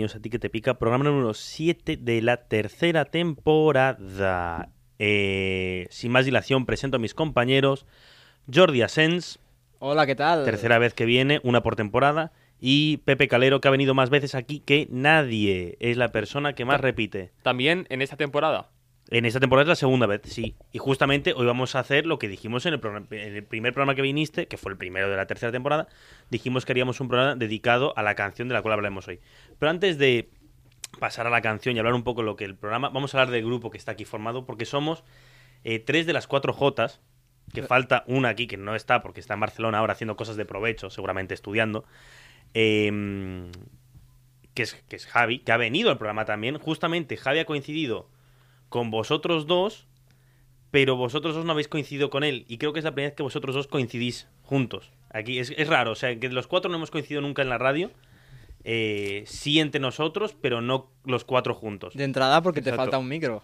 Bienvenidos a Ti que te pica, programa número 7 de la tercera temporada. Eh, sin más dilación, presento a mis compañeros. Jordi Asens, Hola, ¿qué tal? tercera vez que viene, una por temporada. Y Pepe Calero, que ha venido más veces aquí que nadie. Es la persona que más repite. También en esta temporada. En esta temporada es la segunda vez, sí. Y justamente hoy vamos a hacer lo que dijimos en el, programa- en el primer programa que viniste, que fue el primero de la tercera temporada. Dijimos que haríamos un programa dedicado a la canción de la cual hablaremos hoy. Pero antes de pasar a la canción y hablar un poco lo que el programa, vamos a hablar del grupo que está aquí formado, porque somos eh, tres de las cuatro Jotas, que falta una aquí que no está porque está en Barcelona ahora haciendo cosas de provecho, seguramente estudiando. em, que, es, que es Javi, que ha venido al programa también. Justamente Javi ha coincidido con vosotros dos, pero vosotros dos no habéis coincidido con él. Y creo que es la primera vez que vosotros dos coincidís juntos. Aquí es, es raro, o sea, que los cuatro no hemos coincidido nunca en la radio. Eh, sí entre nosotros, pero no los cuatro juntos. De entrada porque te falta un micro.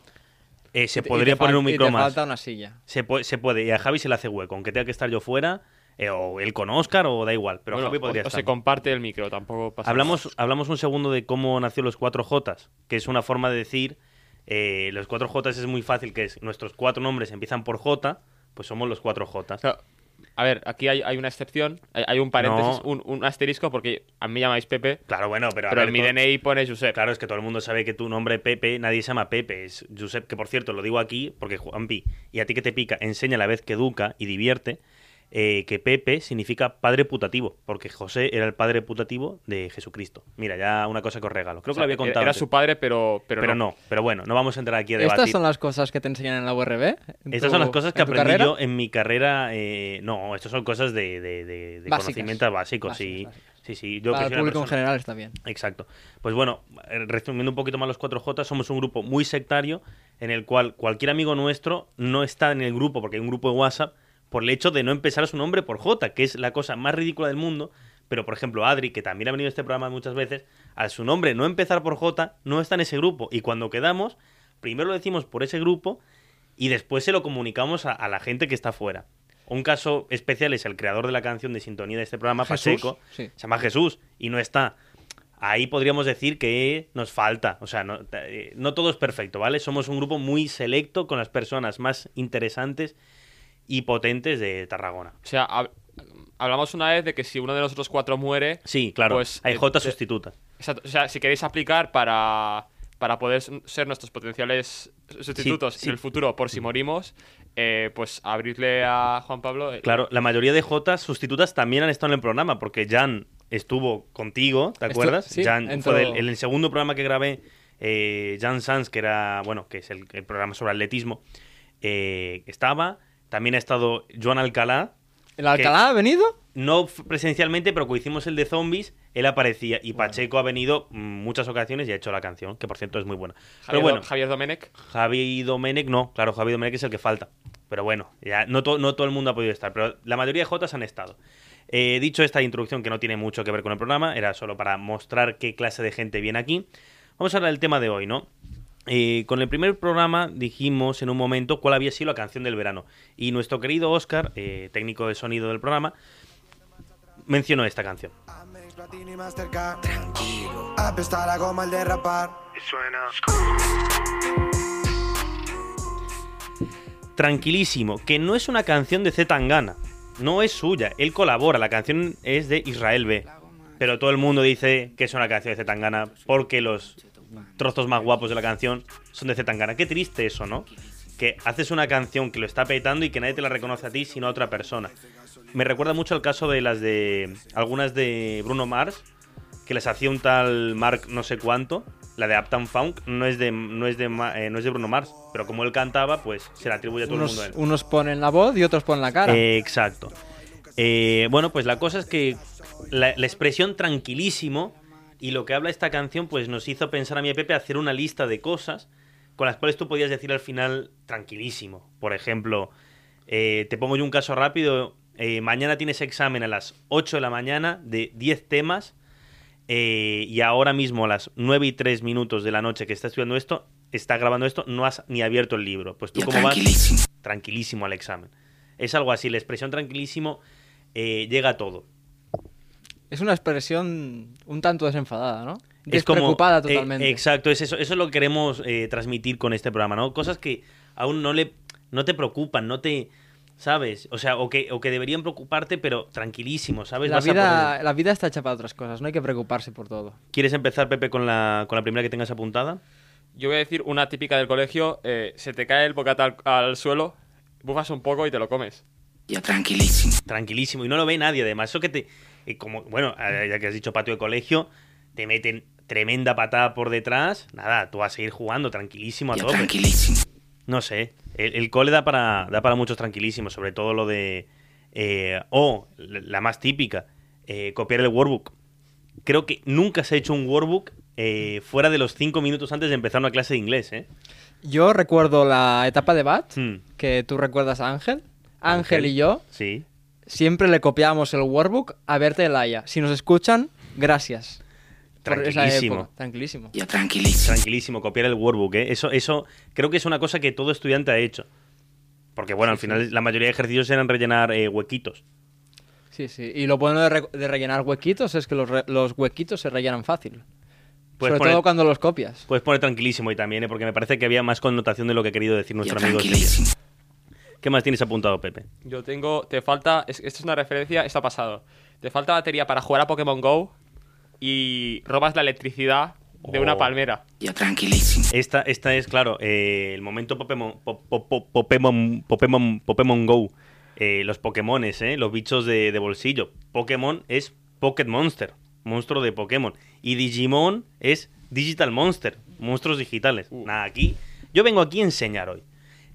Eh, se Y y podría poner un y micro te más. falta una silla. Se puede, se puede, y a Javi se le hace hueco, aunque tenga que estar yo fuera, eh, o él con Oscar, o da igual, pero Bueno, Javi podría o, o estar. se comparte el micro, tampoco pasa Hablamos, hablamos un segundo de cómo nació los cuatro Jotas, que es una forma de decir, eh, los cuatro Jotas es muy fácil, que es nuestros cuatro nombres empiezan por J, pues somos los cuatro sea, a ver, aquí hay, hay una excepción, hay, hay un paréntesis, No. un, un asterisco, porque a mí me llamáis Pepe, Claro, bueno, pero, a pero ver, en mi todo- DNI pone Josep. Claro, es que todo el mundo sabe que tu nombre Pepe, nadie se llama Pepe, es Josep, que por cierto, lo digo aquí porque Juanpi, y a ti que te pica, enseña a la vez que educa y divierte, eh, que Pepe significa padre putativo, porque José era el padre putativo de Jesucristo. Mira, ya una cosa que os regalo. Creo O que lo había contado. Era antes. su padre, pero, pero, pero no. pero bueno, no vamos a entrar aquí a debatir. ¿Estas son las cosas que te enseñan en la URB? ¿En Estas tu- son las cosas que aprendí carrera? yo en mi carrera. eh, no, estas son cosas de, de, de- de Básicas. conocimientos básicos. sí, Básicas, básicas. sí, sí. Yo Para el público en general está bien. Exacto. Pues bueno, eh, resumiendo un poquito más los 4J, somos un grupo muy sectario en el cual cualquier amigo nuestro no está en el grupo porque hay un grupo de WhatsApp por el hecho de no empezar su nombre por J, que es la cosa más ridícula del mundo. Pero, por ejemplo, Adri, que también ha venido a este programa muchas veces, al su nombre no empezar por J, no está en ese grupo. Y cuando quedamos, primero lo decimos por ese grupo y después se lo comunicamos a, a la gente que está fuera. Un caso especial es el creador de la canción de sintonía de este programa, Jesús, Pacheco, sí. se llama Jesús y no está. Ahí podríamos decir que nos falta, o sea, no, eh, no todo es perfecto, ¿vale? Somos un grupo muy selecto con las personas más interesantes y potentes de Tarragona. O sea, hab- hablamos una vez de que si uno de nosotros cuatro muere, Sí, claro, Pues, hay eh, J de- sustitutas. exacto, o sea, si queréis aplicar para, para poder ser nuestros potenciales sustitutos sí. en el futuro por si morimos, eh, pues abrirle a Juan Pablo. eh, Claro, la mayoría de J sustitutas también han estado en el programa, porque Jan estuvo contigo, ¿te acuerdas? sí, Jan entró- fue del- en el segundo programa que grabé, eh, Jan Sanz, que era, bueno, que es el, el programa sobre atletismo, eh, estaba. También ha estado Joan Alcalá, ¿El Alcalá ha venido? no presencialmente, pero cuando hicimos el de zombies, él aparecía. Y Pacheco ha venido muchas ocasiones y ha hecho la canción, que por cierto es muy buena. Javier, Pero bueno, Do- Javier Domenech. Javi Domenech no, claro, Javi Domenech es el que falta. Pero bueno, ya no, to- no todo el mundo ha podido estar, pero la mayoría de Jotas han estado. Eh, dicho esta introducción que no tiene mucho que ver con el programa, era solo para mostrar qué clase de gente viene aquí. Vamos a hablar del tema de hoy, ¿no? Eh, con el primer programa dijimos en un momento cuál había sido la canción del verano. Y nuestro querido Oscar, eh, técnico de sonido del programa, mencionó esta canción. Tranquilísimo, que no es una canción de Z Tangana, no es suya, él colabora, la canción es de Israel B. pero todo el mundo dice que es una canción de Zetangana porque los trozos más guapos de la canción son de Zetangana. Qué triste eso, ¿no? Que haces una canción que lo está petando y que nadie te la reconoce a ti sino a otra persona. Me recuerda mucho al caso de las de algunas de Bruno Mars, que les hacía un tal Mark no sé cuánto. La de Uptown Funk no es de no es de eh, no es de Bruno Mars, pero como él cantaba, pues se la atribuye a todo el mundo a Unos, él. unos ponen la voz y otros ponen la cara. Eh, exacto. Eh, bueno, pues la cosa es que la, la expresión tranquilísimo y lo que habla esta canción, pues nos hizo pensar a mí y a Pepe hacer una lista de cosas con las cuales tú podías decir al final tranquilísimo. Por ejemplo, eh, te pongo yo un caso rápido. eh, mañana tienes examen a las 8 de la mañana de 10 temas eh, y ahora mismo a las 9 y 3 minutos de la noche que está estudiando esto, está grabando esto, no has ni abierto el libro. Pues tú cómo vas tranquilísimo al examen. Es algo así, la expresión tranquilísimo llega a todo. Es una expresión un tanto desenfadada, ¿no? Es como- Despreocupada eh, totalmente. exacto, es eso, eso es lo que queremos eh, transmitir con este programa, ¿no? Cosas que aún no le no te preocupan, no te ¿sabes? O sea, o que, o que deberían preocuparte, pero tranquilísimo, ¿sabes? la, Vas vida, poder- la vida está hecha para otras cosas, no hay que preocuparse por todo. ¿Quieres empezar, Pepe, con la, con la primera que tengas apuntada? Yo voy a decir una típica del colegio, eh, se te cae el bocata al, al suelo, bufas un poco y te lo comes. Tranquilísimo. Y no lo ve nadie, además. Eso que te. Eh, como, bueno, ya que has dicho patio de colegio, te meten tremenda patada por detrás. Nada, tú vas a seguir jugando tranquilísimo a tope. No sé. El, el cole da para, da para muchos tranquilísimos, sobre todo lo de. eh, o la la más típica, eh, copiar el workbook. Creo que nunca se ha hecho un workbook eh, fuera de los cinco minutos antes de empezar una clase de inglés, ¿eh? Yo recuerdo la etapa de BAT, Hmm. que tú recuerdas a Ángel. Ángel, Ángel. y yo Sí. Siempre le copiábamos el workbook a Berta y Laia. Si nos escuchan, gracias. esa Tranquilísimo. época. Tranquilísimo. Tranquilísimo, copiar el workbook, ¿eh? Eso, eso creo que es una cosa que todo estudiante ha hecho. Porque, bueno, al final la mayoría de ejercicios eran rellenar eh, huequitos. Sí, sí. Y lo bueno de, re- de rellenar huequitos es que los, re- los huequitos se rellenan fácil. Puedes Sobre poner, todo cuando los copias. puedes poner tranquilísimo y también, ¿eh? porque me parece que había más connotación de lo que ha querido decir nuestro amigo. Sevilla. ¿Qué más tienes apuntado, Pepe? Yo tengo, te falta, es- esto es una referencia, esto ha pasado. Te falta batería para jugar a Pokémon Go y robas la electricidad de una Oh. palmera. Esta, esta es, claro, eh, el momento Pokémon, po- po- po- Pokémon, Pokémon, Pokémon Go. Eh, los Pokémones, ¿eh? los bichos de, de bolsillo. Pokémon es Pocket Monster, monstruo de Pokémon. Y Digimon es Digital Monster, monstruos digitales. Uh. Nada, aquí. Yo vengo aquí a enseñar hoy.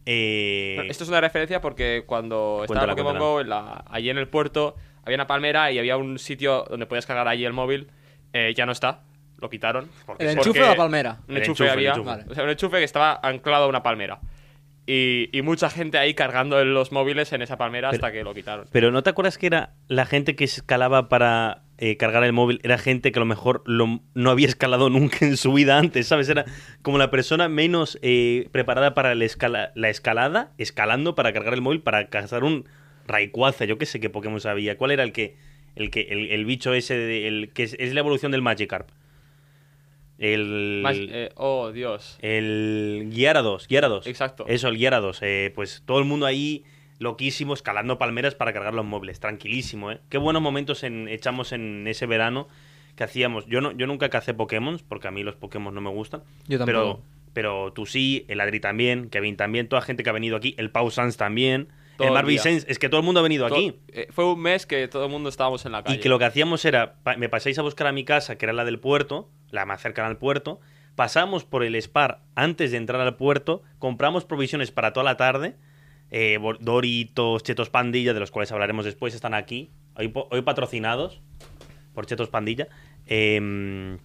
Eh, Esto es una referencia porque cuando estaba Pokémon cuéntala. Go, en la- allí en el puerto, había una palmera y había un sitio donde podías cargar allí el móvil. Eh, ya no está, lo quitaron. porque- ¿El enchufe porque o la palmera? Un enchufe, enchufe, el había. enchufe. Vale. O sea, un enchufe que estaba anclado a una palmera. Y, y mucha gente ahí cargando los móviles en esa palmera Pero- hasta que lo quitaron. Pero ¿no te acuerdas que era la gente que escalaba para eh, cargar el móvil? Era gente que a lo mejor lo- no había escalado nunca en su vida antes, ¿sabes? Era como la persona menos eh, preparada para la, escala- la escalada, escalando para cargar el móvil, para cazar un Rayquaza. Yo qué sé qué Pokémon sabía. ¿Cuál era el que el que el, el bicho ese, de- el que es, es la evolución del Magikarp? El... Eh, oh, Dios. El Gyarados, Gyarados. Exacto. Eso, el Gyarados. eh, pues todo el mundo ahí loquísimo, escalando palmeras para cargar los muebles. Tranquilísimo, ¿eh? Qué buenos momentos en- echamos en ese verano que hacíamos. Yo no, yo nunca cacé Pokémon, porque a mí los Pokémon no me gustan. Yo tampoco. Pero, pero tú sí, el Adri también, Kevin también, toda gente que ha venido aquí, el Pau Sans también, Todo el Marvin día. Sainz, es que todo el mundo ha venido aquí. eh, fue un mes que todo el mundo estábamos en la calle. Y que lo que hacíamos era, pa- me pasáis a buscar a mi casa, que era la del puerto, la más cercana al puerto, pasamos por el Spar antes de entrar al puerto, compramos provisiones para toda la tarde, eh, Doritos, Chetos Pandilla, de los cuales hablaremos después, están aquí, hoy, patrocinados por Chetos Pandilla. eh,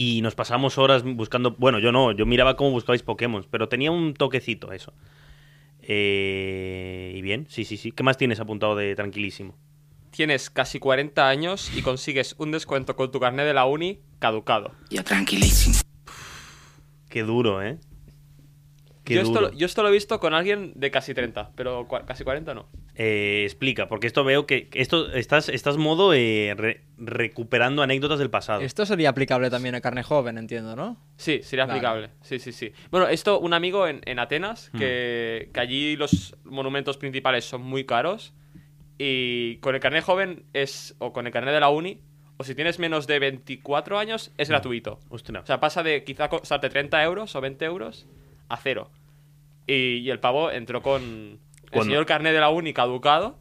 y nos pasamos horas buscando, bueno, yo no, yo miraba cómo buscabais Pokémon, pero tenía un toquecito eso. Eh, y bien, sí, sí, sí. ¿Qué más tienes apuntado de tranquilísimo? Tienes casi 40 años y consigues un descuento con tu carnet de la uni caducado. Qué duro, ¿eh? Qué Yo esto, duro. yo esto lo he visto con alguien de casi 30, pero casi 40 no. Eh, explica, porque esto veo que que esto estás, estás modo eh, re- recuperando anécdotas del pasado. Esto sería aplicable también a carne joven, entiendo, ¿no? Sí, sería Vale. aplicable. Sí, sí, sí. Bueno, esto, un amigo en, en Atenas, que, Hmm. que allí los monumentos principales son muy caros. Y con el carnet joven es, o con el carnet de la uni, o si tienes menos de 24 años, es gratuito. Hostia. O sea, pasa de quizá costarte 30 euros o 20 euros a cero. Y, y el pavo entró con. El señor carnet de la uni caducado.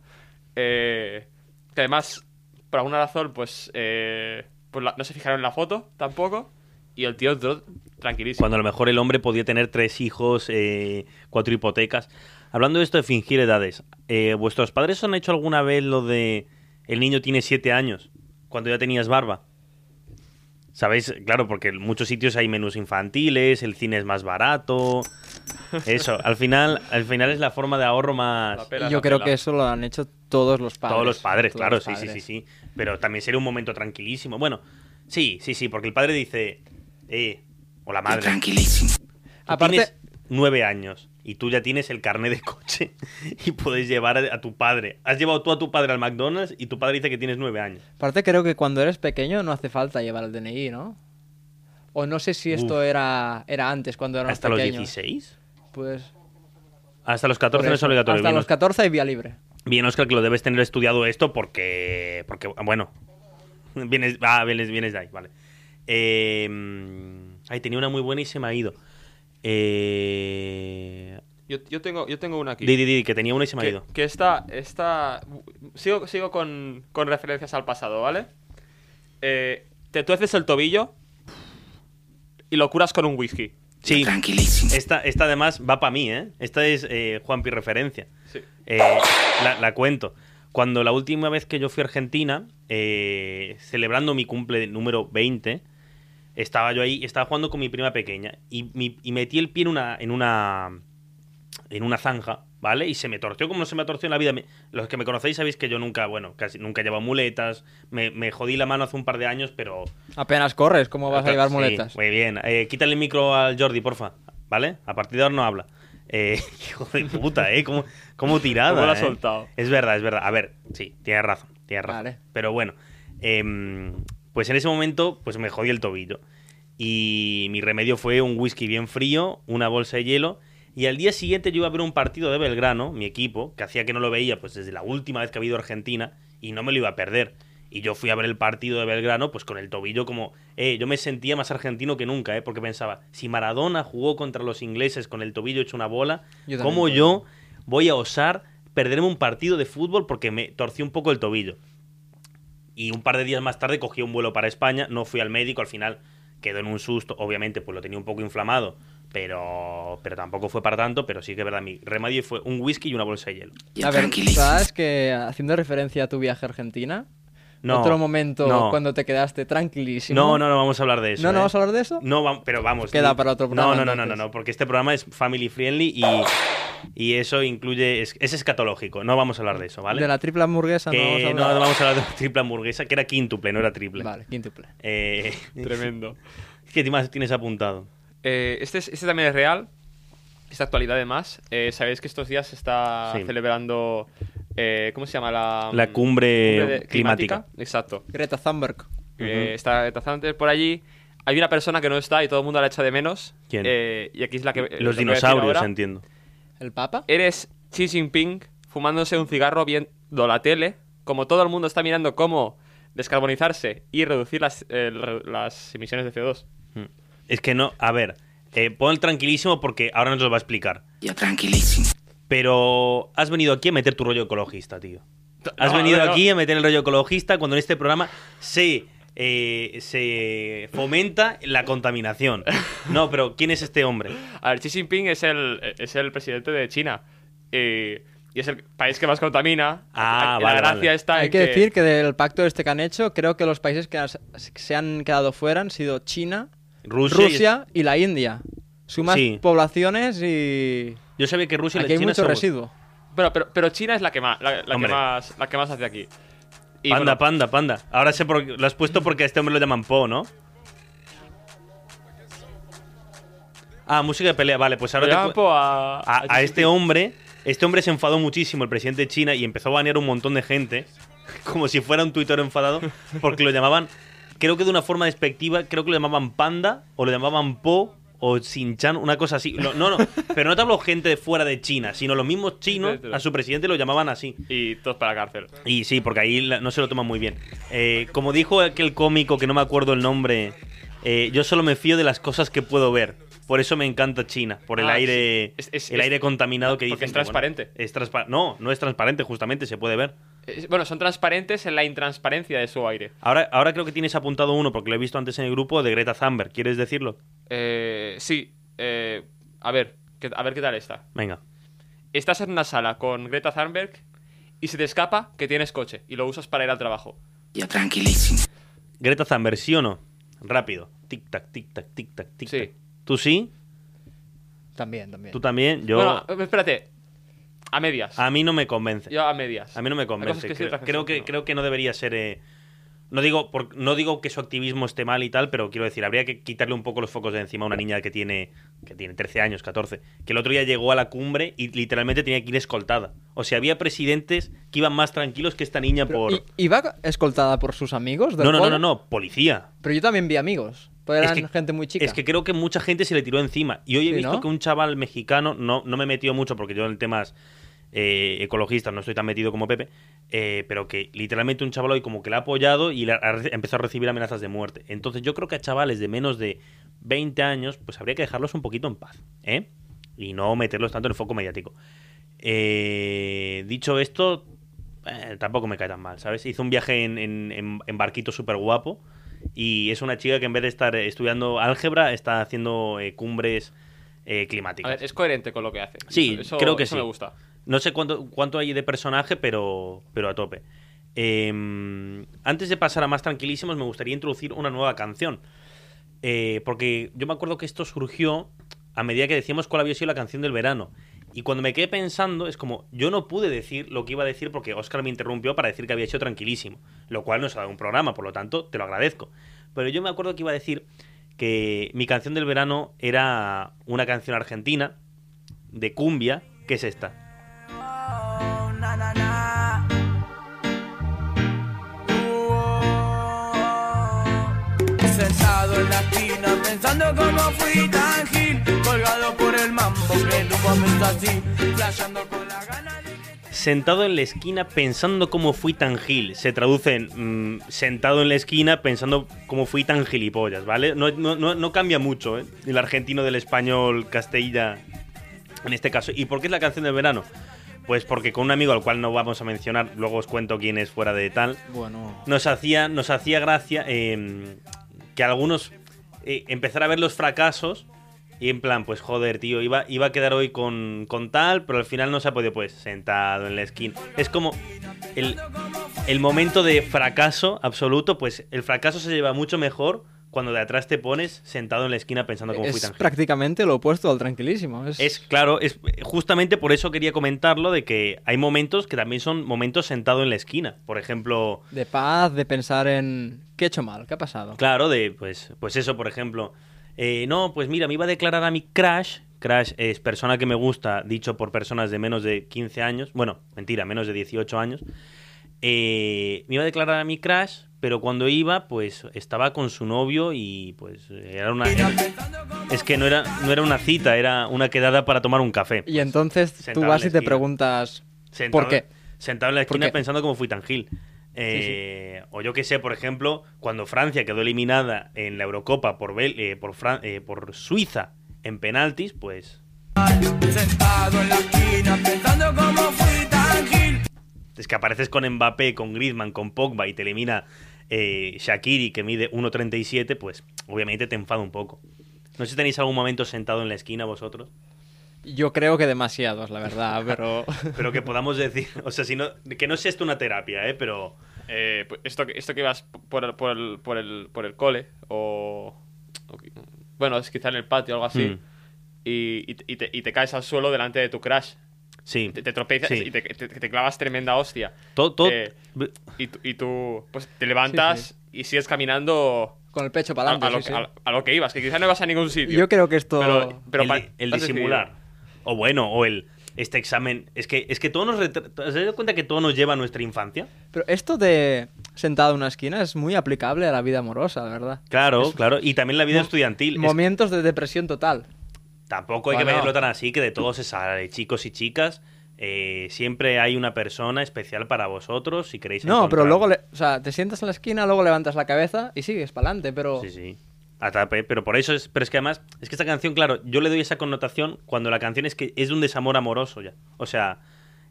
eh, que además, por alguna razón, pues. eh, pues la- no se fijaron en la foto tampoco. Y el tío entró tranquilísimo. Cuando a lo mejor el hombre podía tener tres hijos, eh, cuatro hipotecas. Hablando de esto de fingir edades, eh, ¿vuestros padres han hecho alguna vez lo de el niño tiene siete años cuando ya tenías barba? ¿Sabéis? Claro, porque en muchos sitios hay menús infantiles, el cine es más barato. Eso, al final, al final es la forma de ahorro más... Pela, yo creo pela. que eso lo han hecho todos los padres. Todos los padres, Todos claro, los sí, sí, sí, sí. Pero también sería un momento tranquilísimo. Bueno, sí, sí, sí, porque el padre dice, eh, o la madre, Tranquilísimo. Aparte- tienes nueve años y tú ya tienes el carnet de coche y puedes llevar a, tu padre. Has llevado tú a tu padre al McDonald's y tu padre dice que tienes nueve años. Aparte creo que cuando eres pequeño no hace falta llevar el DNI, ¿no? O no sé si esto Uf. era, era antes, cuando éramos ¿Hasta los pequeños. 16? Pues... Hasta los por 14 no es eso. obligatorio. Hasta Bien, los 14 hay vía libre. Bien, Oscar, que lo debes tener estudiado esto porque. Porque, bueno. Vienes, ah, vienes, vienes de ahí, vale. Eh, ay, tenía una muy buena y se me ha ido. Eh, Yo, yo tengo, yo tengo una aquí. di, di, di, que tenía una y se me ha ido. que esta, esta... Sigo, sigo con, con referencias al pasado, ¿vale? Eh, te tueces el tobillo y lo curas con un whisky. Sí, Tranquilísimo. esta, esta además va para mí, ¿eh? Esta es eh, Juanpi referencia. Sí. Eh, la, la cuento. Cuando la última vez que yo fui a Argentina, eh, celebrando mi cumple número 20, estaba yo ahí, estaba jugando con mi prima pequeña y, mi- y metí el pie en una, en una en una zanja, ¿vale? Y se me torció como no se me ha torcido en la vida. Me- los que me conocéis sabéis que yo nunca, bueno, casi nunca he llevado muletas. Me, me jodí la mano hace un par de años, pero Apenas corres, ¿cómo vas a llevar Sí, muletas? muy bien. Eh, quítale el micro al Jordi, porfa. ¿Vale? A partir de ahora no habla. Eh, hijo de puta, ¿eh? ¿Cómo, cómo tirada? ¿Cómo lo ha eh? soltado? Es verdad, es verdad. A ver, sí, tienes razón, tienes razón. Vale. Pero bueno, em, pues en ese momento, pues me jodí el tobillo. Y mi remedio fue un whisky bien frío, una bolsa de hielo. Y al día siguiente yo iba a ver un partido de Belgrano, mi equipo, que hacía que no lo veía pues desde la última vez que había ido a Argentina, y no me lo iba a perder. Y yo fui a ver el partido de Belgrano, pues con el tobillo como... Eh, yo me sentía más argentino que nunca, ¿eh? Porque pensaba, si Maradona jugó contra los ingleses con el tobillo hecho una bola, Yo ¿cómo yo voy a osar perderme un partido de fútbol porque me torcí un poco el tobillo? Y un par de días más tarde cogí un vuelo para España, no fui al médico, al final quedó en un susto, obviamente pues lo tenía un poco inflamado, pero, pero tampoco fue para tanto, pero sí que es verdad, mi remedio fue un whisky y una bolsa de hielo. Y A ver, tranquilísimo. ¿sabes que haciendo referencia a tu viaje a Argentina? No, Otro momento no. cuando te quedaste tranquilísimo. No, no, no vamos a hablar de eso. ¿No, no ¿eh? vamos a hablar de eso? No, vam- pero vamos. Queda para otro programa, No, no, no, no, no, no, porque este programa es family friendly y, y eso incluye. Es, es escatológico. No vamos a hablar de eso, ¿vale? De la triple hamburguesa no vamos a que hablar. no vamos a hablar de la triple hamburguesa, que era quíntuple, no era triple. Vale, quíntuple. Eh, Tremendo. ¿Qué más tienes apuntado? Eh, este, es- este también es real. Esta actualidad, además. Eh, Sabéis que estos días se está Sí. celebrando. eh, ¿Cómo se llama? La, La cumbre de- climática. Exacto. Greta Thunberg. Eh, está Greta Thunberg por allí. Hay una persona que no está y todo el mundo la echa de menos. ¿Quién? Eh, y aquí es la que. lo que Los dinosaurios, entiendo. ¿El Papa? Eres Xi Jinping fumándose un cigarro viendo la tele. Como todo el mundo está mirando cómo descarbonizarse y reducir las, eh, las emisiones de CO2. Mm. Es que no, a ver, eh, pon el tranquilísimo porque ahora nos lo va a explicar. Ya tranquilísimo. Pero has venido aquí a meter tu rollo ecologista, tío. Has No, venido no, no. aquí a meter el rollo ecologista cuando en este programa se, eh, se fomenta la contaminación. No, pero ¿quién es este hombre? A ver, Xi Jinping es el, es el presidente de China. eh, y es el país que más contamina. Ah, la vale, gracia vale. está Hay en que decir que del pacto este que han hecho, creo que los países que has- se han quedado fuera han sido China, Rusia. y- Rusia y la India. Sumas Sí. poblaciones y Yo sabía que Rusia y aquí la hay China mucho somos- residuo. Pero, pero, pero China es la que más, la, la que más, la que más hace aquí. Y Panda, bueno, panda, panda. Ahora sé por qué. Lo has puesto porque a este hombre lo llaman Po, ¿no? Ah, música de pelea. Vale, pues ahora le te po a, a, a este hombre, este hombre se enfadó muchísimo, el presidente de China, y empezó a banear un montón de gente, como si fuera un tuitero enfadado, porque lo llamaban, creo que de una forma despectiva, creo que lo llamaban panda, o lo llamaban po, o Shin-chan, una cosa así. No, no, pero no te hablo gente de fuera de China, sino los mismos chinos a su presidente lo llamaban así. Y todos para la cárcel. Y sí, porque ahí no se lo toman muy bien. Eh, como dijo aquel cómico que no me acuerdo el nombre, eh, yo solo me fío de las cosas que puedo ver. Por eso me encanta China, por el Ah, aire, sí. Es- es- el es- aire contaminado que porque dicen. es bueno, transparente. es transpa- no, no es transparente, justamente, se puede ver. Eh, Bueno, son transparentes en la intransparencia de su aire. Ahora, ahora creo que tienes apuntado uno, porque lo he visto antes en el grupo, de Greta Thunberg. ¿Quieres decirlo? Eh, sí, eh, a ver, ¿qué- a ver qué tal está. Venga. Estás en una sala con Greta Thunberg y se te escapa que tienes coche y lo usas para ir al trabajo. Ya tranquilísimo. Greta Thunberg, ¿sí o no? Rápido. Tic-tac, tic-tac, tic-tac, tic-tac. Sí. ¿Tú sí? También, también. ¿Tú también? Yo... Bueno, espérate. A medias. A mí no me convence. Yo a medias. A mí no me convence. que creo, que, no. creo que no debería ser. eh, no, digo por- no digo que su activismo esté mal y tal, pero quiero decir, habría que quitarle un poco los focos de encima a una niña que tiene, que tiene 13 años, 14. Que el otro día llegó a la cumbre y literalmente tenía que ir escoltada. O sea, había presidentes que iban más tranquilos que esta niña Pero, por. ¿i- ¿Iba escoltada por sus amigos? del No, no, no, no, no, policía. Pero yo también vi amigos. Pero Es eran que- gente muy chica. Es que creo que mucha gente se le tiró encima. Y hoy he Sí, visto ¿no? que un chaval mexicano, no, no me he metido mucho porque yo en temas eh, ecologistas no estoy tan metido como Pepe, eh, pero que literalmente un chaval hoy como que le ha apoyado y le ha, empezado a recibir amenazas de muerte. Entonces yo creo que a chavales de menos de 20 años, pues habría que dejarlos un poquito en paz, ¿eh? Y no meterlos tanto en el foco mediático. Eh, dicho esto, eh, tampoco me cae tan mal, ¿sabes? Hizo un viaje en, en- en- en barquito súper guapo y es una chica que en vez de estar estudiando álgebra está haciendo cumbres eh, A climáticas. ver, es coherente con lo que hace. Sí, eso- creo que eso sí. me gusta. No sé cuánto, cuánto hay de personaje, pero, pero a tope. Eh, antes de pasar a más tranquilísimos, me gustaría introducir una nueva canción. Eh, porque yo me acuerdo que esto surgió a medida que decíamos cuál había sido la canción del verano. Y cuando me quedé pensando, es como, yo no pude decir lo que iba a decir porque Oscar me interrumpió para decir que había sido tranquilísimo. Lo cual nos ha dado un programa, por lo tanto, te lo agradezco. Pero yo me acuerdo que iba a decir que mi canción del verano era una canción argentina de cumbia, que es esta. En la esquina pensando cómo fui tan gil Colgado por el mambo que momento así Flasheando con la gana de Sentado en la esquina pensando cómo fui tan gil. Se traduce en mm, sentado en la esquina pensando cómo fui tan gilipollas, ¿vale? No, no- no- no cambia mucho, ¿eh? El argentino del español castella en este caso. ¿Y por qué es la canción del verano? Pues porque con un amigo al cual no vamos a mencionar, luego os cuento quién es fuera de tal, Bueno. nos hacía, nos hacía gracia eh, que algunos eh, empezar a ver los fracasos y en plan, pues joder, tío, iba, iba a quedar hoy con, con tal, pero al final no se ha podido, pues sentado en la esquina. Es como el, el momento de fracaso absoluto, pues el fracaso se lleva mucho mejor cuando de atrás te pones sentado en la esquina pensando cómo fui Es tan gil. prácticamente lo opuesto al tranquilísimo. Es, Es claro, es justamente por eso quería comentarlo de que hay momentos que también son momentos sentado en la esquina. Por ejemplo, de paz, de pensar en qué he hecho mal, qué ha pasado. Claro, de pues, pues eso, por ejemplo. Eh, no, pues mira, me iba a declarar a mi crush. Crush es persona que me gusta, dicho por personas de menos de 15 años. Bueno, mentira, menos de 18 años. Eh, me iba a declarar a mi crush, pero cuando iba, pues estaba con su novio y pues era una. era- es que no era, no era una cita, era una quedada para tomar un café. Y entonces tú Sentado en vas la y te esquina. preguntas Sentado- ¿por qué? Sentado en la ¿Por esquina pensando cómo fui tan gil. Eh, O yo que sé, por ejemplo, cuando Francia quedó eliminada en la Eurocopa por, eh, eh, por Suiza en penaltis, pues Sentado en la esquina pensando fui es que apareces con Mbappé, con Griezmann, con Pogba y te elimina Shakiri que mide 1.37, pues obviamente te enfada un poco. No sé si tenéis algún momento sentado en la esquina vosotros, Yo creo que demasiados, la verdad, pero... pero que podamos decir, o sea, si no, que no sea esto una terapia, ¿eh? pero Eh, pues esto, que- esto que vas por el, por el, por el, por el cole o, Bueno, es quizá en el patio o algo así. Mm. Y, y te- y te, y te caes al suelo delante de tu crush. sí. Te, te tropiezas Sí. y te, te- te clavas tremenda hostia. Todo, todo- Eh, y, tú- y tú pues te levantas y sigues caminando Con el pecho a, para a lo, adelante. a- a lo que ibas, que quizá no vas a ningún sitio. Yo creo que esto... Pero, pero el, disimular. O bueno, o el este examen. Es que, es que todo nos. retra- ¿Te has dado cuenta que todo nos lleva a nuestra infancia? Pero esto de sentado en una esquina es muy aplicable a la vida amorosa, la verdad. Claro, claro. Y también la vida estudiantil. Es- Momentos de depresión total. Tampoco hay que verlo tan así, que de todo se sale, chicos y chicas. eh, siempre hay una persona especial para vosotros si queréis No, pero luego, le- o sea, te sientas en la esquina, luego levantas la cabeza y sigues para adelante, pero... Sí, sí. A tape, pero por eso es. Pero es que además, es que esta canción, claro, yo le doy esa connotación cuando la canción es que es de un desamor amoroso ya. O sea,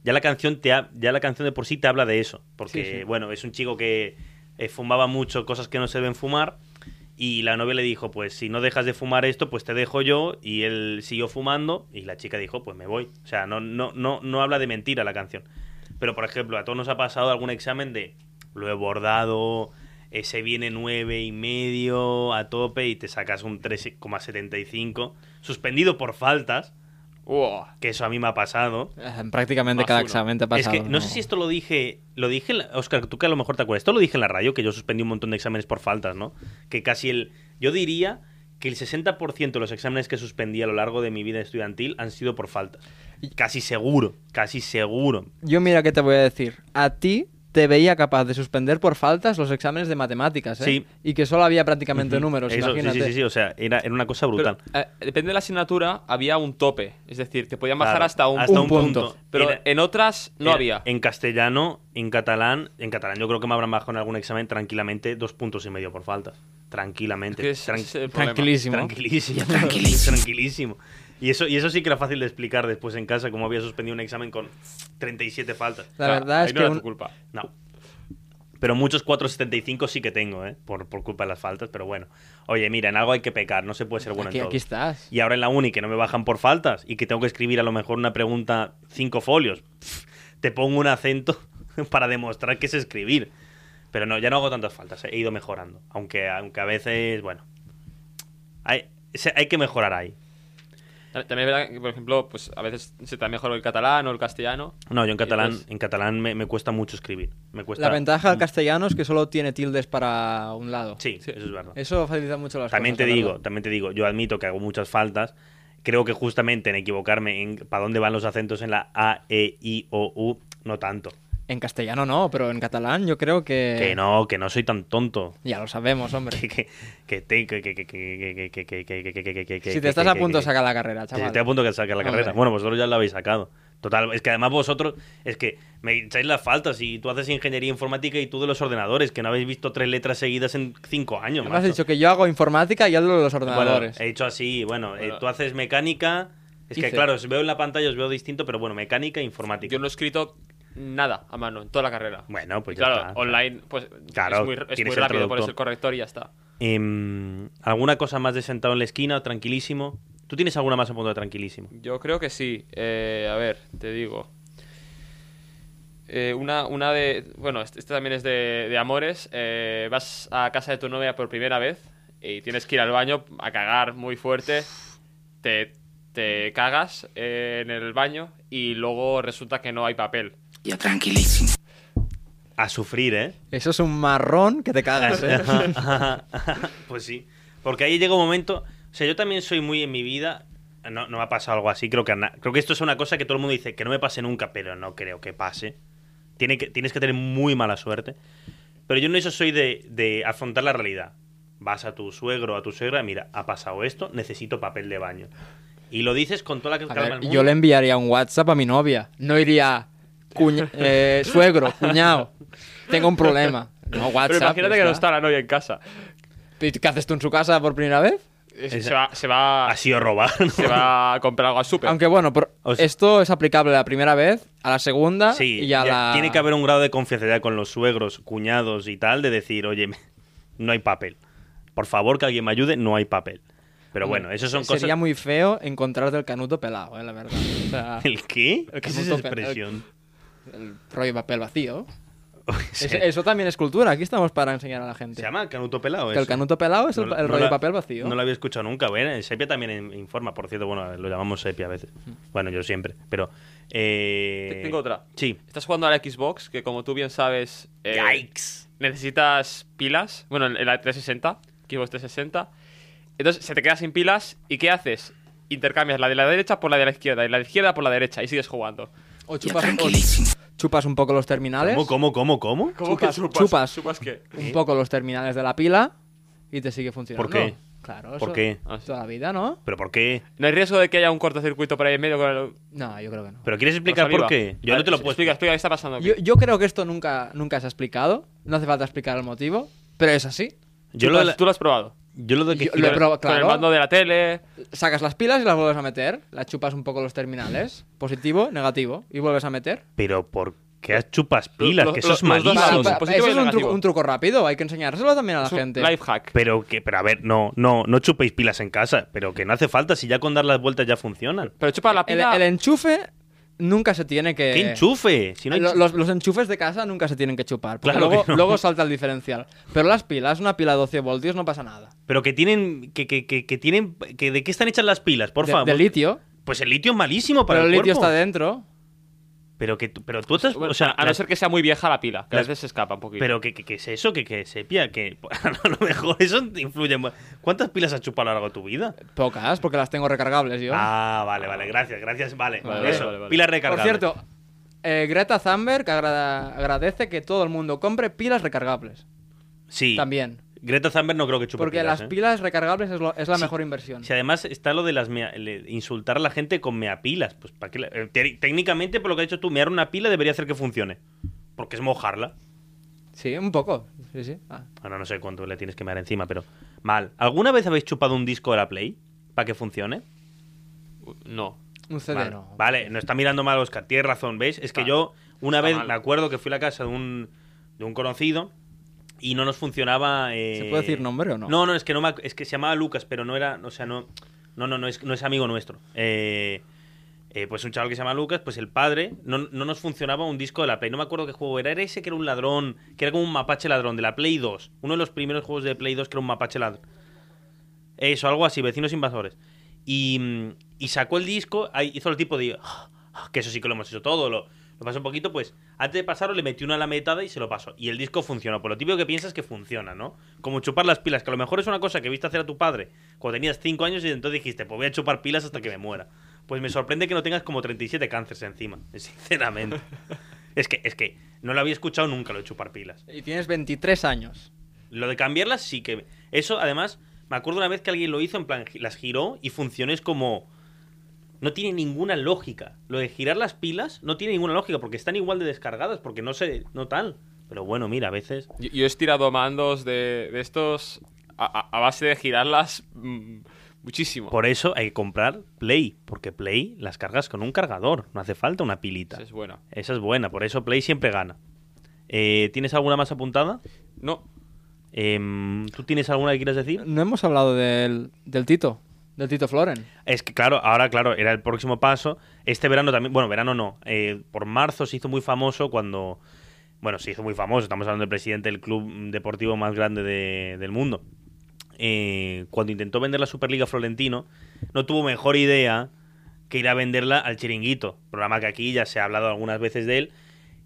ya la canción te ha- ya la canción de por sí te habla de eso. Porque, Sí, sí. bueno, es un chico que eh, fumaba mucho cosas que no se deben fumar. Y la novia le dijo, pues si no dejas de fumar esto, pues te dejo yo. Y él siguió fumando y la chica dijo, pues me voy. O sea, no, no, no, no habla de mentira la canción. Pero, por ejemplo, a todos nos ha pasado algún examen de lo he bordado, eh, se viene nueve y medio a tope y te sacas un 3,75. Suspendido por faltas, Uah. que eso a mí me ha pasado. Eh, Prácticamente Más cada uno. examen te ha pasado. es que no, sé si esto lo dije, lo dije, en la- Oscar, tú que a lo mejor te acuerdas, esto lo dije en la radio, que yo suspendí un montón de exámenes por faltas, ¿no? Que casi el, yo diría que el 60% de los exámenes que suspendí a lo largo de mi vida estudiantil han sido por faltas. Casi seguro, casi seguro. Yo mira qué te voy a decir. A ti te veía capaz de suspender por faltas los exámenes de matemáticas, ¿eh? Sí. Y que solo había prácticamente números, Eso, imagínate. sí, sí, sí, o sea, era, era una cosa brutal. Pero, eh, depende de la asignatura, había un tope. Es decir, te podían bajar Claro, hasta un, hasta un punto. Pero En- en otras no Era- había. En castellano, en catalán, en catalán yo creo que me habrán bajado en algún examen tranquilamente dos puntos y medio por faltas. Tranquilamente. Que es- Tran- es. Tranquilísimo. Y eso, y eso sí que era fácil de explicar después en casa, cómo había suspendido un examen con 37 faltas. La O sea, verdad es no que era un- tu culpa. No. Pero muchos 4.75 sí que tengo, ¿eh? Por, por culpa de las faltas, pero bueno. Oye, mira, en algo hay que pecar, no se puede ser bueno aquí, en todo. aquí estás. Y ahora en la uni que no me bajan por faltas y que tengo que escribir a lo mejor una pregunta cinco folios, te pongo un acento para demostrar que es escribir. Pero no, ya no hago tantas faltas, he ido mejorando. Aunque, aunque a veces, bueno, hay, hay que mejorar ahí. También es verdad que, por ejemplo, pues a veces se te da mejor el catalán o el castellano. No, yo en catalán, Entonces- en catalán me, me cuesta mucho escribir. Me cuesta, La ventaja del castellano es que solo tiene tildes para un lado. Sí, eso es verdad. Eso facilita mucho las También cosas. te digo, verdad. también te digo, yo admito que hago muchas faltas. Creo que justamente en equivocarme en para dónde van los acentos en la A, E, I, O, U, no tanto. En castellano no, pero en catalán yo creo que... Que no, que no soy tan tonto. Ya lo sabemos, hombre. Que que que Si te estás a punto de sacar la carrera, chaval. Si estoy a punto de sacar la carrera. Bueno, vosotros ya la habéis sacado. Total, es que además vosotros, es que me echáis las faltas y tú haces ingeniería informática y tú de los ordenadores, que no habéis visto tres letras seguidas en cinco años. Me has dicho que yo hago informática y algo de los ordenadores. He hecho así, bueno, tú haces mecánica... Es que claro, os veo en la pantalla, os veo distinto, pero bueno, mecánica e informática. Yo no he escrito nada a mano en toda la carrera. Bueno, pues ya claro, está. online, pues Claro, es muy, es muy rápido, pones el corrector y ya está. Em, ¿Alguna cosa más de sentado en la esquina, tranquilísimo? ¿Tú tienes alguna más a punto de tranquilísimo? Yo creo que sí. Eh, a ver, te digo. Eh, una, una de. Bueno, este, este también es de, de amores. Eh, vas a casa de tu novia por primera vez y tienes que ir al baño a cagar muy fuerte. Te, te cagas eh, en el baño y luego resulta que no hay papel. Ya tranquilísimo. A sufrir, ¿eh? Eso es un marrón que te cagas, ¿eh? pues sí. Porque ahí llega un momento. O sea, yo también soy muy en mi vida. No, no me ha pasado algo así. Creo que, creo que esto es una cosa que todo el mundo dice que no me pase nunca, pero no creo que pase. Tiene que, tienes que tener muy mala suerte. Pero yo en eso soy de, de afrontar la realidad. Vas a tu suegro o a tu suegra, mira, ha pasado esto, necesito papel de baño. Y lo dices con toda la calma ver, del mundo. yo le enviaría un WhatsApp a mi novia. No iría, cuña- eh, suegro, cuñado, tengo un problema. No, WhatsApp. Pero imagínate que no está. la novia en casa. ¿Y ¿Qué haces tú en su casa por primera vez? Se va, se va, Ha sido robar. ¿no? se va a comprar algo al súper. Aunque bueno, por- O sea- esto es aplicable la primera vez, a la segunda Sí, y a ya la... tiene que haber un grado de confianza con los suegros, cuñados y tal, de decir, oye, no hay papel. Por favor, que alguien me ayude, no hay papel. Pero bueno, eso son Sería cosas... muy feo encontrarte el canuto pelado, eh, la verdad. O sea, ¿El qué? El ¿Qué es esa expresión? El rollo de papel vacío. Es- eso también es cultura, aquí estamos para enseñar a la gente. ¿Se llama canuto pelado? Que el canuto pelado es el, No- el no rollo la- de papel vacío. No lo había escuchado nunca. Bueno, en Sepia también in- informa, por cierto. Bueno, lo llamamos Sepia a veces. Bueno, yo siempre. Pero. eh, Tengo otra. Sí. Estás jugando a la Xbox, que como tú bien sabes, eh, Yikes. necesitas pilas. Bueno, en en la 360, Xbox 360. Entonces se te queda sin pilas y ¿qué haces? intercambias la de la derecha por la de la izquierda y la de la izquierda por la derecha y sigues jugando. O chupas, o chupas un poco los terminales. ¿Cómo, cómo, cómo, cómo? ¿Cómo Chupas- que chupas? chupas. ¿Chupas qué? Un poco los terminales de la pila y te sigue funcionando. ¿Por qué? Claro, ¿Por eso qué? Ah. Toda la vida, ¿no? ¿Pero por qué? No hay riesgo de que haya un cortocircuito por ahí en medio con el... No, yo creo que no. ¿Pero quieres explicar por qué? Yo no te lo puedo Explica, explicar. explica, ¿qué está pasando aquí? Yo, yo creo que esto nunca, nunca se ha explicado. No hace falta explicar el motivo, pero es así. Yo lo, la- ¿Tú lo has probado? Yo lo de que Yo- gira- lo he probado, Con el claro. mando de la tele... Sacas las pilas y las vuelves a meter. Las chupas un poco los terminales. Positivo, negativo. Y vuelves a meter. Pero ¿por qué chupas pilas? Lo- que eso lo- es malísimo. positivo eso es un truco, un truco rápido. Hay que enseñárselo también a la Es un gente. life hack. Pero que, pero a ver, no, no, no chupéis pilas en casa, pero que no hace falta si ya con dar las vueltas ya funcionan. Pero chupa la El, pila... el enchufe nunca se tiene que... ¿Qué enchufe? Si no hay Lo- chu- los, los enchufes de casa nunca se tienen que chupar. Porque Claro que luego, no. luego salta el diferencial. Pero las pilas, una pila de 12 voltios, no pasa nada. Pero que tienen, que, que, que, que tienen, que ¿de qué están hechas las pilas? Por de, favor. de litio. Pues el litio es malísimo para Pero el el litio cuerpo. está dentro. Pero que, tú- pero tú estás, Bueno, o sea, a no ser que sea muy vieja la pila, que a veces se escapa un poquito. pero que, que, que es eso, que, que sepia, que a lo mejor eso te influye. ¿Cuántas pilas has chupado a lo largo de tu vida? Pocas, porque las tengo recargables yo. Ah, vale, vale, gracias, gracias, vale. Vale, eso, vale, vale. pilas Por recargables. cierto, eh, Greta Thunberg agrada- agradece que todo el mundo compre pilas recargables. sí. También. Greta Thunberg no creo que chupe Porque pilas, las ¿eh? pilas recargables es, lo- es la Sí. mejor inversión. Si además está lo de las mea- le- insultar a la gente con meapilas, pues para qué la- eh, te- técnicamente por lo que has dicho tú, mear una pila debería hacer que funcione, porque es mojarla. Sí, un poco. Sí, sí. Ah. Ahora no sé cuánto le tienes que mear encima, pero mal. ¿Alguna vez habéis chupado un disco de la Play para que funcione? No. Un CD Vale, no. vale, no está mirando mal Oscar, tienes razón, ¿veis? Es que Ah, yo una vez mal. me acuerdo que fui a la casa de un, de un conocido y no nos funcionaba. eh, ¿Se puede decir nombre o no? No, no, es que no me es que se llamaba Lucas, pero no era, o sea, no, no, no, no es, no es amigo nuestro. Eh, eh, pues un chaval que se llama Lucas, pues el padre, no, no nos funcionaba un disco de la Play. No me acuerdo qué juego era. Era ese que era un ladrón, que era como un mapache ladrón, de la Play 2. Uno de los primeros juegos de Play 2 que era un mapache ladrón. Eso, algo así, vecinos invasores. Y, y sacó el disco, hizo el tipo de... Que eso sí que lo hemos hecho todo, lo, lo pasó un poquito, pues antes de pasarlo le metió una lametada y se lo pasó. Y el disco funcionó. Por lo típico que piensas que funciona, ¿no? Como chupar las pilas, que a lo mejor es una cosa que viste hacer a tu padre cuando tenías 5 años y entonces dijiste, pues voy a chupar pilas hasta que me muera. Pues me sorprende que no tengas como 37 cánceres encima, sinceramente. es, que, es que no lo había escuchado nunca lo de chupar pilas. Y tienes 23 años. Lo de cambiarlas sí que... Eso, además, me acuerdo una vez que alguien lo hizo, en plan, las giró y funcionó es como... No tiene ninguna lógica. Lo de girar las pilas no tiene ninguna lógica porque están igual de descargadas, porque no sé, no tal. Pero bueno, mira, a veces... Yo, yo he estirado mandos de, de estos a, a- a base de girarlas mm, muchísimo. Por eso hay que comprar Play, porque Play las cargas con un cargador, no hace falta una pilita. Esa es buena. Esa es buena, por eso Play siempre gana. Eh, ¿Tienes alguna más apuntada? No, Em, ¿Tú tienes alguna que quieras decir? No hemos hablado del, del Tito. Del Tito Floren. Es que claro, ahora claro, era el próximo paso. Este verano también, bueno, verano no, eh, por marzo se hizo muy famoso cuando, bueno, se hizo muy famoso, estamos hablando del presidente del club deportivo más grande de- del mundo. Eh, cuando intentó vender la Superliga Florentino, no tuvo mejor idea que ir a venderla al Chiringuito, programa que aquí ya se ha hablado algunas veces de él,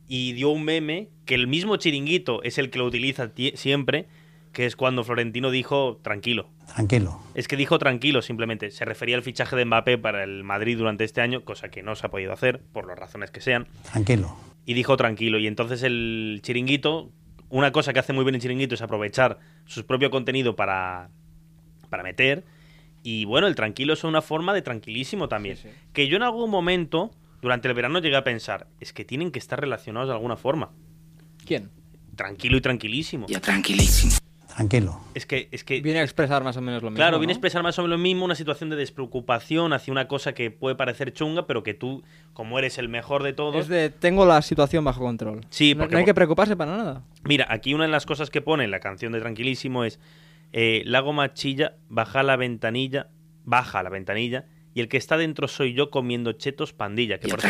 y dio un meme que el mismo Chiringuito es el que lo utiliza siempre, que es cuando Florentino dijo, tranquilo, Tranquilo. es que dijo tranquilo, simplemente. Se refería al fichaje de Mbappé para el Madrid durante este año, cosa que no se ha podido hacer, por las razones que sean. Tranquilo. Y dijo tranquilo. Y entonces el chiringuito, una cosa que hace muy bien el chiringuito es aprovechar su propio contenido para, para meter. Y bueno, el tranquilo es una forma de tranquilísimo también. Sí, sí. Que yo en algún momento, durante el verano, llegué a pensar, es que tienen que estar relacionados de alguna forma. ¿Quién? Tranquilo y tranquilísimo. Tranquilo. Es que, es que Viene a expresar más o menos lo mismo. Claro, viene a expresar más o menos lo mismo, una situación de despreocupación hacia una cosa que puede parecer chunga, pero que tú, como eres el mejor de todos... Es de tengo la situación bajo control. Sí, no, porque no hay que preocuparse para nada. Mira, aquí una de las cosas que pone en la canción de Tranquilísimo es eh, Lago Machilla, baja la ventanilla, baja la ventanilla, y el que está dentro soy yo comiendo chetos pandilla. Que por-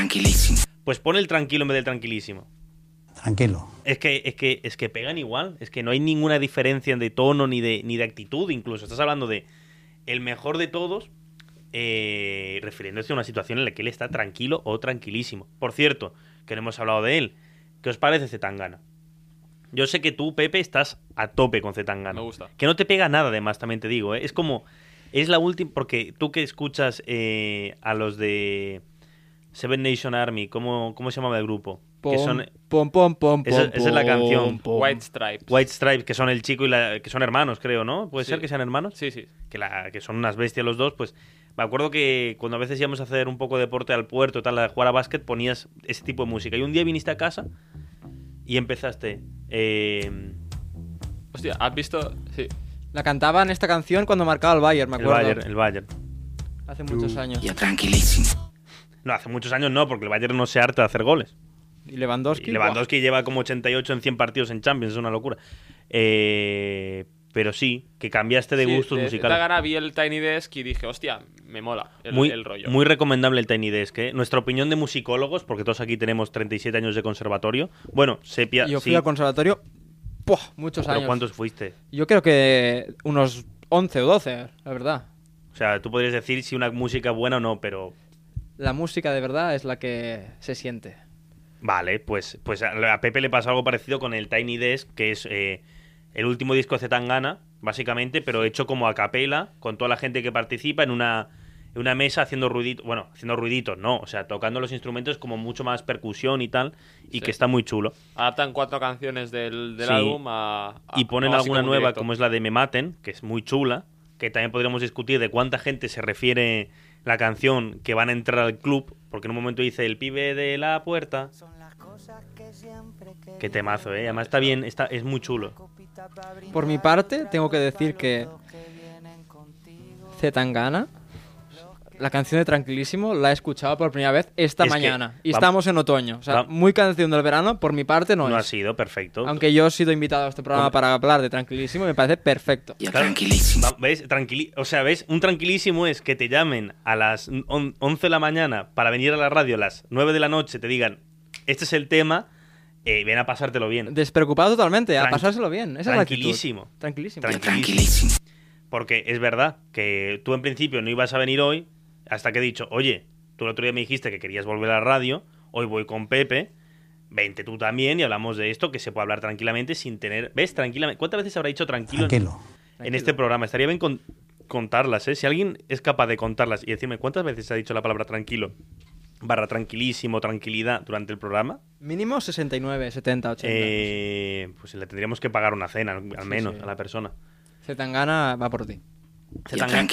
Pues pone el tranquilo en vez del tranquilísimo. Tranquilo. Es que, es que, es que pegan igual. Es que no hay ninguna diferencia de tono ni de, ni de actitud, incluso. Estás hablando de el mejor de todos, eh, refiriéndose a una situación en la que él está tranquilo o tranquilísimo. Por cierto, que no hemos hablado de él. ¿Qué os parece Zetangana? Yo sé que tú, Pepe, estás a tope con Zetangana. Me gusta. Que no te pega nada, además, también te digo. ¿eh? Es como. Es la última, porque tú que escuchas eh, a los de Seven Nation Army, ¿cómo, cómo se llamaba el grupo? Que Pom, son pom, pom, pom, Esa- pom, esa es la canción. pom, pom. White Stripes. White Stripes, que son el chico y la... que son hermanos, creo, ¿no? ¿Puede Sí. ser que sean hermanos? Sí, sí. que, la, que son unas bestias los dos, pues me acuerdo que cuando a veces íbamos a hacer un poco de deporte al puerto, tal, a jugar a básquet, ponías ese tipo de música. Y un día viniste a casa y empezaste. eh, Hostia, ¿has visto? Sí. La cantaban esta canción cuando marcaba el Bayern, me el acuerdo. Bayern, el Bayern. Hace muchos años. No, hace muchos años no, porque el Bayern no se harta de hacer goles. Y Lewandowski. Y Lewandowski lleva como 88 en 100 partidos en Champions, es una locura. Eh, pero sí, que cambiaste de Sí, gustos de musicales. cierta gana vi el Tiny Desk y dije, hostia, me mola el, muy, el rollo. muy recomendable el Tiny Desk. ¿eh? Nuestra opinión de musicólogos, porque todos aquí tenemos 37 años de conservatorio. Bueno, Sepia. Yo fui sí, al conservatorio. ¡puah! muchos pero años. ¿cuántos fuiste? Yo creo que unos 11 o 12, la verdad. O sea, tú podrías decir si una música es buena o no, pero. La música de verdad es la que se siente. Vale, pues, pues a Pepe le pasa algo parecido con el Tiny Desk, que es eh, el último disco de Zetangana, básicamente, pero hecho como a capela, con toda la gente que participa en una, en una mesa haciendo ruiditos. Bueno, haciendo ruiditos, no. O sea, tocando los instrumentos como mucho más percusión y tal, y Sí. que está muy chulo. Adaptan cuatro canciones del, del Sí. álbum a, a- y ponen alguna nueva, directo. como es la de Me Maten, que es muy chula, que también podríamos discutir de cuánta gente se refiere la canción que van a entrar al club, porque en un momento dice el pibe de la puerta. Qué temazo, eh. Además está bien, está, es muy chulo. Por mi parte, tengo que decir que Zetangana, la canción de Tranquilísimo, la he escuchado por primera vez esta Es que mañana. Y estamos en otoño. O sea, muy canción del verano, por mi parte no, No, ha es. sido perfecto. Aunque yo he sido invitado a este programa Hombre. para hablar de Tranquilísimo, me parece perfecto. Claro, va- ¿Ves? Tranquili o sea, ¿ves? Un tranquilísimo es que te llamen a las on- 11 de la mañana para venir a la radio a las 9 de la noche, te digan, este es el tema, eh, ven a pasártelo bien. Despreocupado totalmente, a pasárselo bien. Esa es la tranquilísimo. Tranquilísimo. Tranquilísimo. Porque es verdad que tú en principio no ibas a venir hoy, hasta que he dicho, oye, tú el otro día me dijiste que querías volver a la radio, hoy voy con Pepe, vente tú también y hablamos de esto, que se puede hablar tranquilamente sin tener... ¿Ves? Tranquilamente. ¿Cuántas veces habrá dicho tranquilo en- Tranquilo. en este programa? Estaría bien con- contarlas, ¿eh? Si alguien es capaz de contarlas y decirme cuántas veces se ha dicho la palabra tranquilo, barra tranquilísimo, tranquilidad durante el programa, Mínimo 69, 70, 80. eh, pues le tendríamos que pagar una cena, al menos, sí. a la persona. Zetangana va por ti. Zetangana.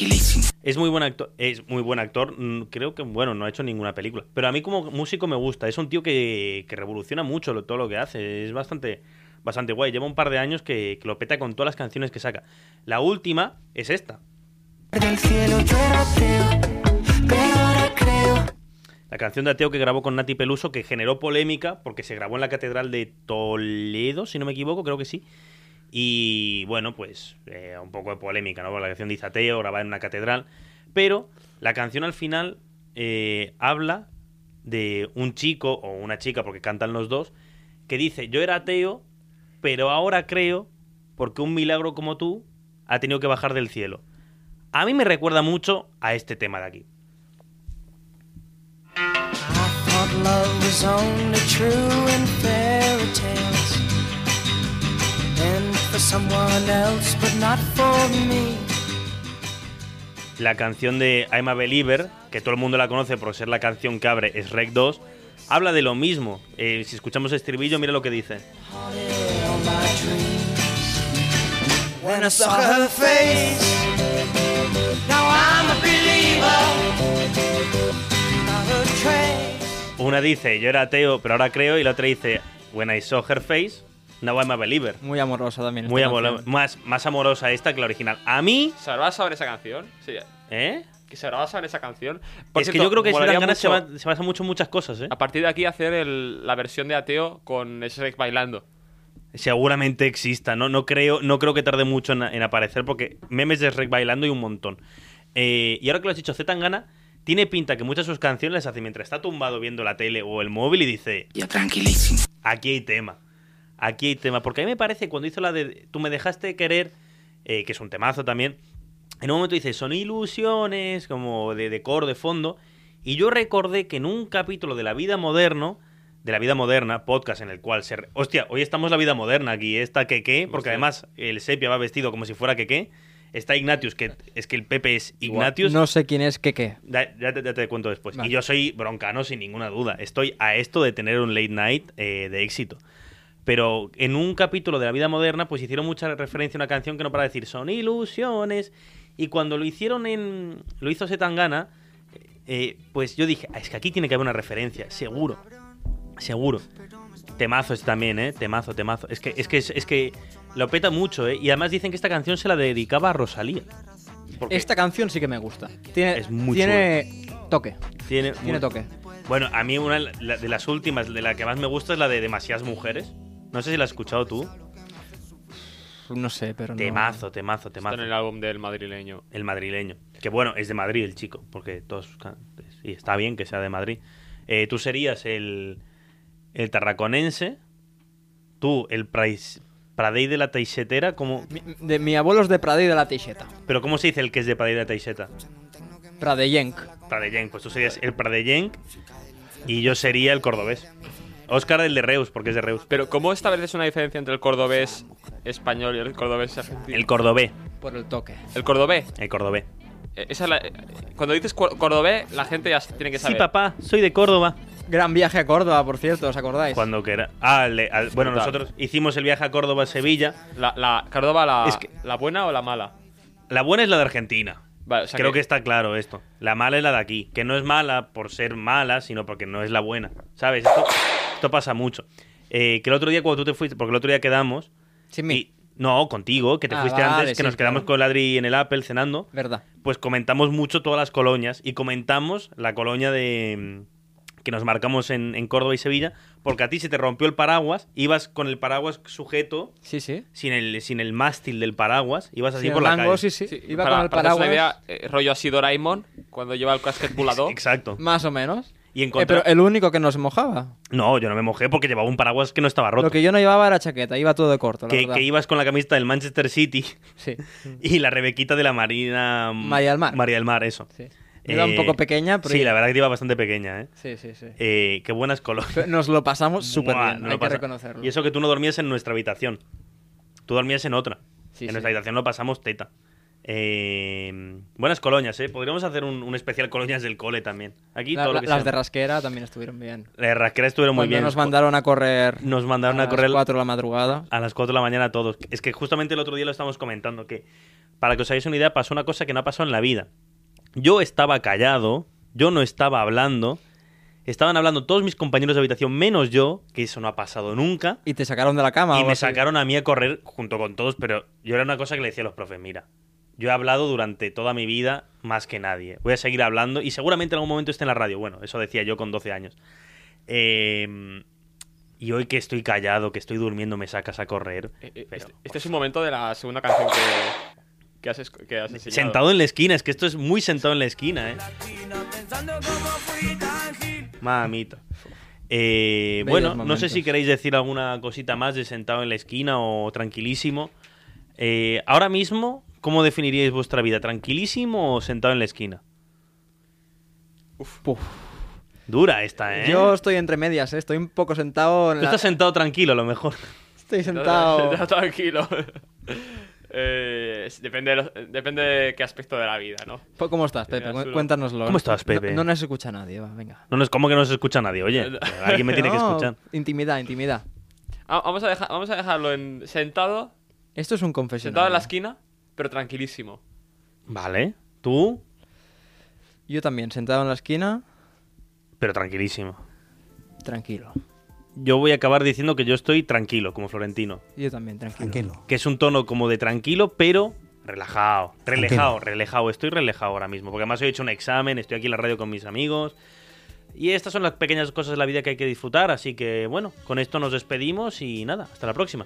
Es muy buen actor, es muy buen actor. mm, Creo que bueno, no ha hecho ninguna película, pero a mí como músico me gusta. Es un tío que, que revoluciona mucho lo- todo lo que hace. Es bastante bastante guay. Lleva un par de años que, que lo peta con todas las canciones que saca. La última es esta. Del cielo yo era ateo, pero ahora creo. La canción de Ateo que grabó con Nati Peluso, que generó polémica porque se grabó en la Catedral de Toledo, si no me equivoco, creo que sí. Y bueno, pues eh, un poco de polémica, ¿no? La canción dice Ateo, grabada en una catedral. Pero la canción al final eh, habla de un chico o una chica, porque cantan los dos, que dice, yo era ateo, pero ahora creo, porque un milagro como tú ha tenido que bajar del cielo. A mí me recuerda mucho a este tema de aquí. La canción de I'm a Believer, que todo el mundo la conoce por ser la canción que abre es Rec 2, habla de lo mismo. Eh, si escuchamos el estribillo, mira lo que dice. All my dreams. When I saw her face, now I'm a believer. Not a trace. Una dice, yo era ateo, pero ahora creo, y la otra dice, When I saw her face, now I'm a Believer. Muy amorosa también. esta Muy canción. amorosa, más, más amorosa esta que la original. A mí, ¿Se habrá basado en esa canción? Sí. ¿eh? ¿Que se basado en esa canción? Por es que yo creo que molaría Zetangana se, mucho ba- se basa mucho en muchas cosas, ¿eh? A partir de aquí hacer el- la versión de Ateo con Shrek bailando. Seguramente exista, ¿no? No creo, no creo que tarde mucho en, en aparecer porque memes de Shrek bailando y un montón. Eh, y ahora que lo has dicho, Zetangana tiene pinta que muchas de sus canciones las hace mientras está tumbado viendo la tele o el móvil y dice... Ya tranquilísimo. Aquí hay tema. Aquí hay tema. Porque a mí me parece cuando hizo la de Tú me dejaste querer, eh, que es un temazo también, en un momento dice, son ilusiones, como de, de coro, de fondo. Y yo recordé que en un capítulo de La Vida Moderno, de La Vida Moderna, podcast en el cual se... re- Hostia, hoy estamos La Vida Moderna aquí, esta que porque Hostia. además el sepia va vestido como si fuera que Está Ignatius, que es que el Pepe es Ignatius. No sé quién es. Da- Ya te, ya te cuento después. Vale. Y yo soy broncano sin ninguna duda. Estoy a esto de tener un late night eh, de éxito. Pero en un capítulo de la vida moderna, pues hicieron mucha referencia a una canción que no para decir son ilusiones. Y cuando lo hicieron en. Lo hizo Setangana, eh, pues yo dije, "Ah, es que aquí tiene que haber una referencia, seguro. Seguro. Temazo este también, ¿eh? Temazo, temazo. Es que, es que, es, que lo peta mucho, ¿eh? Y además dicen que esta canción se la dedicaba a Rosalía. Porque Esta canción sí que me gusta. Tiene, Es muy tiene toque. tiene, Tiene muy- toque. Bueno, a mí una de las últimas, de la que más me gusta es la de Demasiadas Mujeres. No sé si la has escuchado tú. No sé, pero no. Temazo, temazo, Está temazo. en el álbum del madrileño. El madrileño. Que bueno, es de Madrid el chico, porque todos... Y está bien que sea de Madrid. Eh, tú serías el, el tarraconense, tú el prais- Pradey de la Teixetera, como... Mi, de, mi abuelo es de Pradey de la Teixeta. Pero ¿cómo se dice el que es de Pradey de la Teixeta? Pradeyenc. Pradeyenc, pues tú serías el Pradeyenc y yo sería el cordobés. Óscar el de Reus, porque es de Reus. Pero ¿cómo estableces una diferencia entre el cordobés español y el cordobés argentino? El cordobé, Por el toque. El cordobés. el cordobé. Eh, esa es la- eh, cuando dices cor- cordobés, la gente ya tiene que Sí, saber. papá, soy de Córdoba. Gran viaje a Córdoba, por cierto, ¿os acordáis? Cuando que era. Ah, el de- al- bueno, Brutal. nosotros hicimos el viaje a Córdoba, Sevilla. La, la Córdoba, la, Es que- la buena o la mala? La buena es la de Argentina. Vale, o sea Creo que... está claro esto. La mala es la de aquí. Que no es mala por ser mala, sino porque no es la buena. ¿Sabes? Esto, esto pasa mucho. Eh, que el otro día, cuando tú te fuiste, porque el otro día quedamos. Sin mí. y- no, contigo, que te Ah, fuiste vale, antes, que sí, nos quedamos claro. con Ladri en el Apple cenando. Verdad. Pues comentamos mucho todas las colonias. Y comentamos la colonia de. mm, que nos marcamos en, en Córdoba y Sevilla. Porque a ti se te rompió el paraguas. Ibas con el paraguas sujeto Sí, sí. sin el, sin el mástil del paraguas, ibas así Sin por el la mango, calle. sí, sí. Sí, Iba para- con el para paraguas. una idea, eh, rollo así Doraemon, cuando lleva el casquet volador. Exacto. Más o menos. Y Eh, encontra... pero el único que no se mojaba. No, yo no me mojé porque llevaba un paraguas que no estaba roto. Lo que yo no llevaba era chaqueta, iba todo de corto, la que, verdad. que ibas con la camiseta del Manchester City Sí, y la Rebequita de la Marina... María del Mar. María del Mar, eso. sí. Iba un Eh, poco pequeña, pero... Sí, la verdad que iba bastante pequeña, ¿eh? Sí, sí, sí. Eh, qué buenas. Pero Nos lo pasamos súper bien, no hay que pasa- reconocerlo. Y eso que tú no dormías en nuestra habitación. Tú dormías en otra. Sí, en sí. nuestra habitación lo pasamos teta. Eh, buenas colonias, ¿eh? Podríamos hacer un, un especial colonias del cole también. Aquí La- todo la- lo que las de rasquera también estuvieron bien. Las de rasquera estuvieron muy bien. nos mandaron a correr Nos mandaron a, las correr 4 de la madrugada. a las 4 de la mañana a todos. Es que justamente el otro día lo estábamos comentando, que para que os hagáis una idea, pasó una cosa que no ha pasado en la vida. Yo estaba callado, yo no estaba hablando, estaban hablando todos mis compañeros de habitación, menos yo, que eso no ha pasado nunca, Y te sacaron de la cama. y me así. sacaron a mí a correr junto con todos, pero yo era una cosa que le decía a los profes, mira, yo he hablado durante toda mi vida más que nadie, voy a seguir hablando y seguramente en algún momento esté en la radio, bueno, eso decía yo con 12 años. Eh, y hoy que estoy callado, que estoy durmiendo, me sacas a correr. Eh, eh, pero- este, este es un momento de la segunda canción que, que, has, que has enseñado. Sentado en la esquina, es que esto es muy sentado en la esquina, ¿eh? Mamita. Eh, bueno, no sé si queréis decir alguna cosita más de sentado en la esquina o tranquilísimo. Eh, ahora mismo, ¿cómo definiríais vuestra vida? ¿Tranquilísimo o sentado en la esquina? Puf. Dura esta, ¿eh? Yo estoy entre medias, ¿eh? estoy un poco sentado en Tú la... estás sentado tranquilo, a lo mejor. Estoy sentado... Ya, tranquilo. Eh, depende, de los- depende de qué aspecto de la vida, ¿no? Pues, ¿Cómo estás, Pepe? Cuéntanoslo. ¿Cómo estás, No- Pepe? No, nos escucha nadie, va, venga. No, no es como que no se escucha nadie, oye. Alguien me tiene que escuchar. Intimidad, intimidad. Ah, Vamos a, dejar, vamos a dejarlo en sentado, Esto es un confesionario. sentado en la esquina, pero tranquilísimo. Vale. ¿Tú? Yo también, sentado en la esquina, Pero tranquilísimo. tranquilo. Yo voy a acabar diciendo que yo estoy tranquilo, como Florentino. Yo también, tranquilo. Tranquilo. que es un tono como de tranquilo, pero relajado, relajado, relajado. Estoy relajado ahora mismo, porque además he hecho un examen, estoy aquí en la radio con mis amigos. Y estas son las pequeñas cosas de la vida que hay que disfrutar, así que bueno, con esto nos despedimos y nada, hasta la próxima.